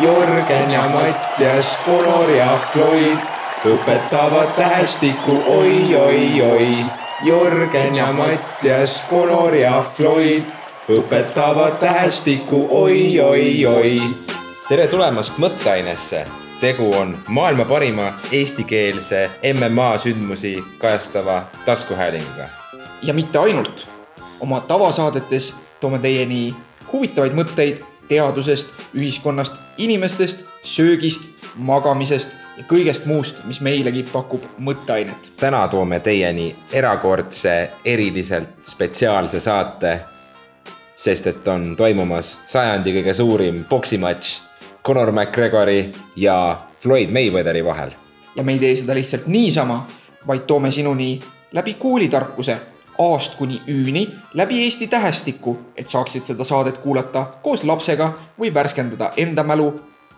Jürgen ja Mattias, Conor ja Floyd õpetavad tähestikku oi-oi-oi. Jürgen ja Mattias, Conor ja Floyd õpetavad tähestikku oi-oi-oi. tere tulemast Mõtteainesse. tegu on maailma parima eestikeelse MMA sündmusi kajastava taskuhäälinguga. ja mitte ainult. oma tavasaadetes toome teieni huvitavaid mõtteid teadusest, ühiskonnast, inimestest, söögist, magamisest ja kõigest muust, mis meilegi pakub mõtteainet. täna toome teieni erakordse, eriliselt spetsiaalse saate, sest et on toimumas sajandi kõige suurim poksimatš Conor McGregori ja Floyd Mayweatheri vahel. ja me ei tee seda lihtsalt niisama, vaid toome sinuni läbi koolitarkuse A-st kuni Ü-ni läbi Eesti tähestiku, et saaksid seda saadet kuulata koos lapsega või värskendada enda mälu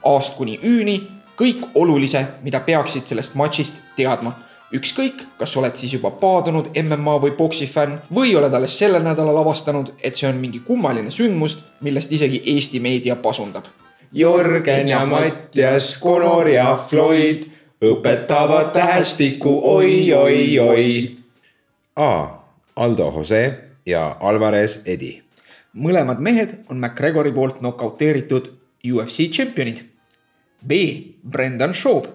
A-st kuni Ü-ni, kõik olulise, mida peaksid sellest matšist teadma. ükskõik, kas oled siis juba paadunud MMA või boksi fänn või oled alles sellel nädalal avastanud, et see on mingi kummaline sündmus, millest isegi Eesti meedia pasundab. Jürgen ja Mattias, Conor ja Floyd õpetavad tähestikku oi-oi-oi. A Aldo Jose ja Alvarez Edi. mõlemad mehed on McGregori poolt nokauteeritud UFC tšempionid. B Brendan Schaub,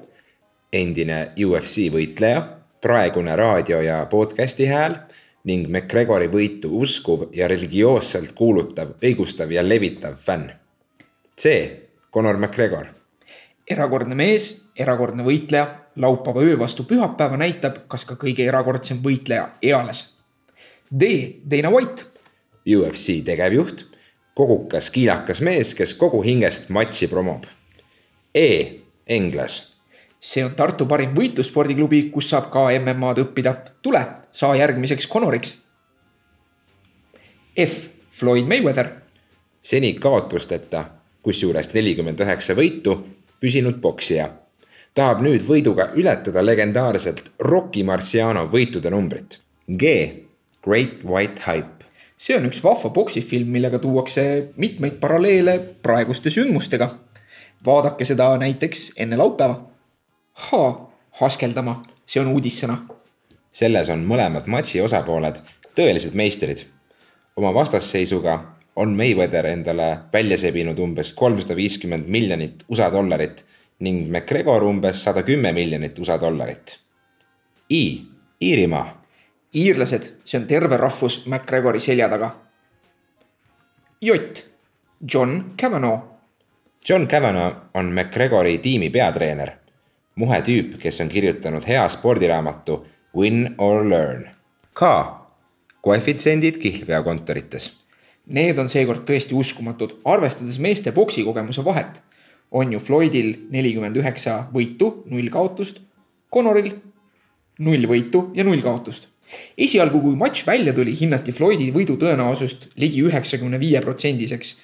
endine UFC võitleja, praegune raadio ja podcasti hääl ning McGregori võitu uskuv ja religioosselt kuulutav, õigustav ja levitav fänn. C Conor McGregor, erakordne mees, erakordne võitleja, laupäeva öö vastu pühapäeva näitab, kas ka kõige erakordsem võitleja eales. D Dana White, UFC tegevjuht, kogukas kiilakas mees, kes kogu hingest matši promob. E Englas, see on Tartu parim võitlusspordiklubi, kus saab ka MM-ad õppida. tule, saa järgmiseks Conoriks. F Floyd Mayweather, seni kaotusteta, kusjuures nelikümmend üheksa võitu, püsinud poksija. tahab nüüd võiduga ületada legendaarselt Rocky Marciano võitude numbrit. G Great White Hype. see on üks vahva poksifilm, millega tuuakse mitmeid paralleele praeguste sündmustega. vaadake seda näiteks enne laupäeva. H haskeldama, see on uudissõna. selles on mõlemad matši osapooled tõelised meistrid. oma vastasseisuga on Mayweather endale välja sebinud umbes kolmsada viiskümmend miljonit USA dollarit ning McGregor umbes sada kümme miljonit USA dollarit. I, Iirimaa iirlased, see on terve rahvus McGregori selja taga. J, John Cavanaugh, John Cavanaugh on McGregori tiimi peatreener. muhe tüüp, kes on kirjutanud hea spordiraamatu Win or learn. K, koefitsiendid kihlveokontorites. Need on seekord tõesti uskumatud, arvestades meeste poksikogemuse vahet. on ju Floydil nelikümmend üheksa võitu, null kaotust, Conoril null võitu ja null kaotust esialgu, kui matš välja tuli, hinnati Floydi võidu tõenäosust ligi üheksakümne viie protsendiseks.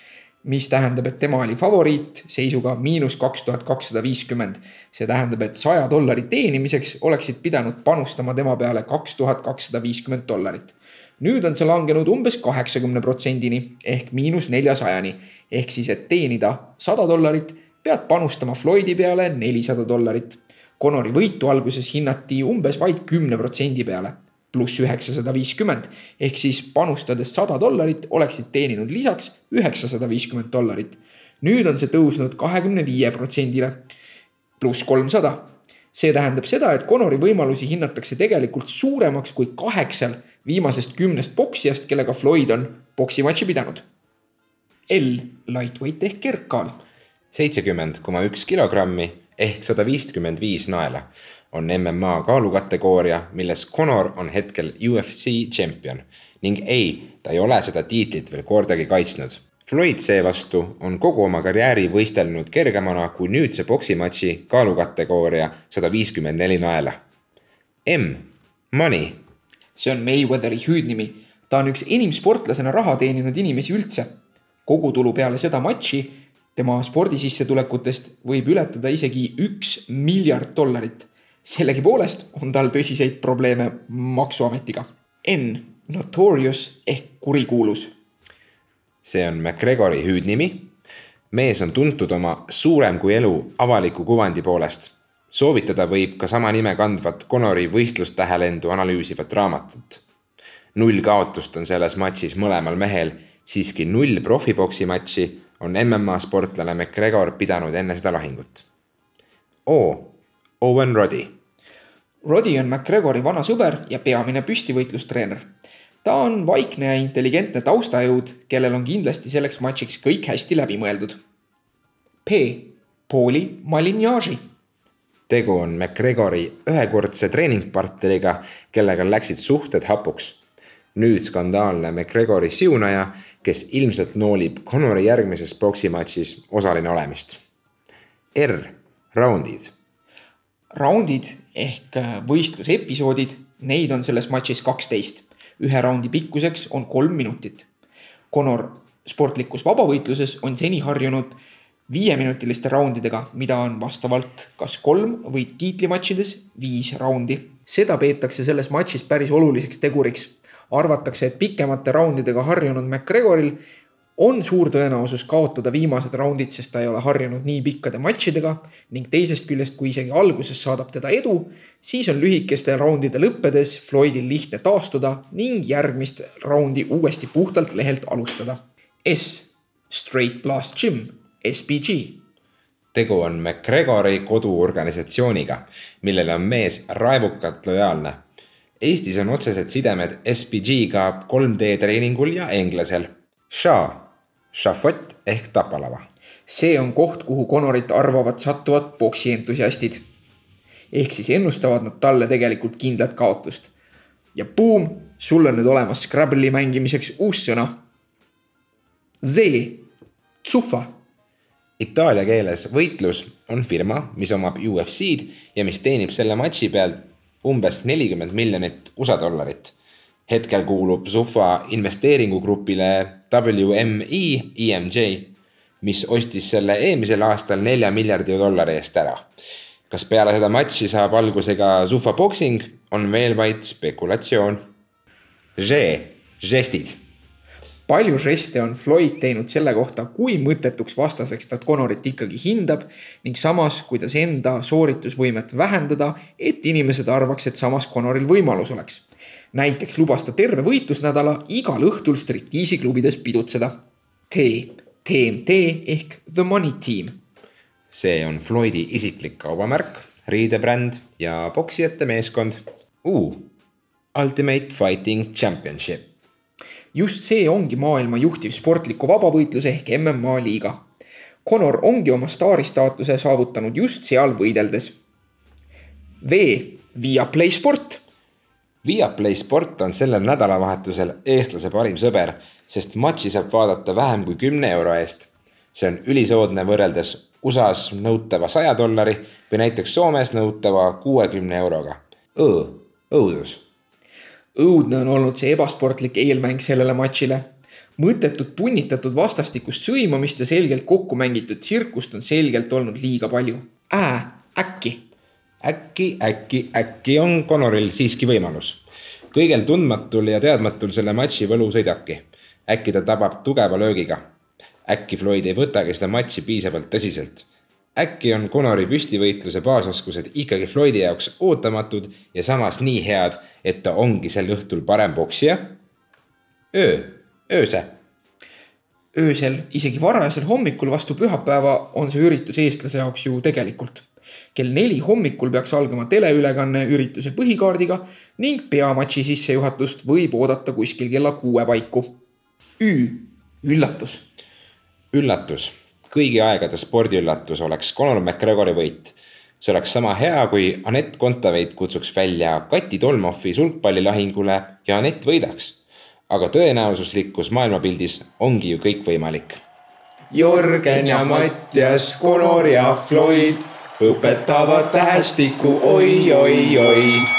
mis tähendab, et tema oli favoriit seisuga miinus kaks tuhat kakssada viiskümmend. see tähendab, et saja dollari teenimiseks oleksid pidanud panustama tema peale kaks tuhat kakssada viiskümmend dollarit. nüüd on see langenud umbes kaheksakümne protsendini ehk miinus neljasajani. ehk siis, et teenida sada dollarit, pead panustama Floydi peale nelisada dollarit. Conori võitu alguses hinnati umbes vaid kümne protsendi peale pluss üheksasada viiskümmend. ehk siis panustades sada dollarit, oleksid teeninud lisaks üheksasada viiskümmend dollarit. nüüd on see tõusnud kahekümne viie protsendile, pluss kolmsada. see tähendab seda, et Conori võimalusi hinnatakse tegelikult suuremaks kui kaheksal viimasest kümnest poksijast, kellega Floyd on poksimatši pidanud. L, lightweight ehk kergkaal. seitsekümmend koma üks kilogrammi ehk sada viiskümmend viis naela on MMA kaalukategooria, milles Conor on hetkel UFC tšempion ning ei, ta ei ole seda tiitlit veel kordagi kaitsnud. Floyd seevastu on kogu oma karjääri võistelnud kergemana kui nüüdse poksimatši kaalukategooria sada viiskümmend neli naela. M, money. see on Mayweatheri hüüdnimi. ta on üks enim sportlasena raha teeninud inimesi üldse. kogutulu peale seda matši tema spordisissetulekutest võib ületada isegi üks miljard dollarit sellegipoolest on tal tõsiseid probleeme maksuametiga. N, notorious ehk kurikuulus. see on McGregori hüüdnimi. mees on tuntud oma suurem kui elu avaliku kuvandi poolest. soovitada võib ka sama nime kandvat Conori võistlustähelendu analüüsivat raamatut. null kaotust on selles matšis mõlemal mehel, siiski null profiboksi matši on MMA sportlane McGregor pidanud enne seda lahingut. O. Owen Roddy Roddy on McGregori vana sõber ja peamine püstivõitlustreener. ta on vaikne ja intelligentne taustajõud, kellel on kindlasti selleks matšiks kõik hästi läbi mõeldud. P. Pauli Malignagi tegu on McGregori ühekordse treeningpartneriga, kellega läksid suhted hapuks. nüüd skandaalne McGregori siunaja, kes ilmselt noolib Conori järgmises poksimatšis osaline olemist. R. Raundid raundid ehk äh, võistlusepisoodid, neid on selles matšis kaksteist. ühe raundi pikkuseks on kolm minutit. Conor sportlikus vabavõitluses on seni harjunud viieminutiliste raundidega, mida on vastavalt kas kolm või tiitlimatšides viis raundi. seda peetakse selles matšis päris oluliseks teguriks. arvatakse, et pikemate raundidega harjunud McGregoril on suur tõenäosus kaotada viimased raundid, sest ta ei ole harjunud nii pikkade matšidega ning teisest küljest, kui isegi alguses saadab teda edu, siis on lühikeste raundide lõppedes Floydil lihtne taastuda ning järgmist raundi uuesti puhtalt lehelt alustada. S, Straight Blast Gym, SBG tegu on McGregori koduorganisatsiooniga, millele on mees raevukalt lojaalne. Eestis on otsesed sidemed SBG-ga 3D treeningul ja Englasel. Shah šafott ehk tapalava. see on koht, kuhu Conorit arvavad sattuvad poksientusiastid. ehk siis ennustavad nad talle tegelikult kindlat kaotust. ja buum, sul on nüüd olemas Scrabble'i mängimiseks uus sõna. Z, tsufa. Itaalia keeles võitlus on firma, mis omab UFC-d ja mis teenib selle matši pealt umbes nelikümmend miljonit USA dollarit hetkel kuulub Zufa investeeringugrupile WME EMJ, mis ostis selle eelmisel aastal nelja miljardi dollari eest ära. kas peale seda matši saab alguse ka Zufa boksing, on veel vaid spekulatsioon. žestid palju žeste on Floyd teinud selle kohta, kui mõttetuks vastaseks ta Conorit ikkagi hindab ning samas, kuidas enda sooritusvõimet vähendada, et inimesed arvaks, et samas Conoril võimalus oleks näiteks lubas ta terve võitlusnädala igal õhtul striptiisiklubides pidutseda. T, TMT ehk The Money Team. see on Floydi isiklik kaubamärk, riidebränd ja poksijate meeskond. U, Ultimate Fighting Championship. just see ongi maailma juhtiv sportliku vabavõitluse ehk MMA liiga. Conor ongi oma staaristaatuse saavutanud just seal võideldes. V, Viaplay sport Viaplay sport on sellel nädalavahetusel eestlase parim sõber, sest matši saab vaadata vähem kui kümne euro eest. see on ülisoodne võrreldes USA-s nõutava saja dollari või näiteks Soomes nõutava kuuekümne euroga. Õ, õudus. õudne on olnud see ebasportlik eelmäng sellele matšile. mõttetut punnitatud vastastikust sõimamist ja selgelt kokku mängitud tsirkust on selgelt olnud liiga palju. Ää, äkki äkki, äkki, äkki on Conoril siiski võimalus. kõigel tundmatul ja teadmatul selle matši võlu sõidabki. äkki ta tabab tugeva löögiga. äkki Floyd ei võtagi seda matši piisavalt tõsiselt. äkki on Conori püstivõitluse baasoskused ikkagi Floydi jaoks ootamatud ja samas nii head, et ta ongi sel õhtul parem poksija? öö, ööse öösel, isegi varajasel hommikul vastu pühapäeva on see üritus eestlase jaoks ju tegelikult kell neli hommikul peaks algama teleülekanne ürituse põhikaardiga ning peamatši sissejuhatust võib oodata kuskil kella kuue paiku. Ü, üllatus. üllatus, kõigi aegade spordiüllatus oleks Conor McGregori võit. see oleks sama hea, kui Anett Kontaveit kutsuks välja Kati Tolmofi sulgpallilahingule ja Anett võidaks. aga tõenäosuslikkus maailmapildis ongi ju kõik võimalik. Jörgen ja Mattias, Conor ja Floyd õpetavad tähestikku oi, oi, oi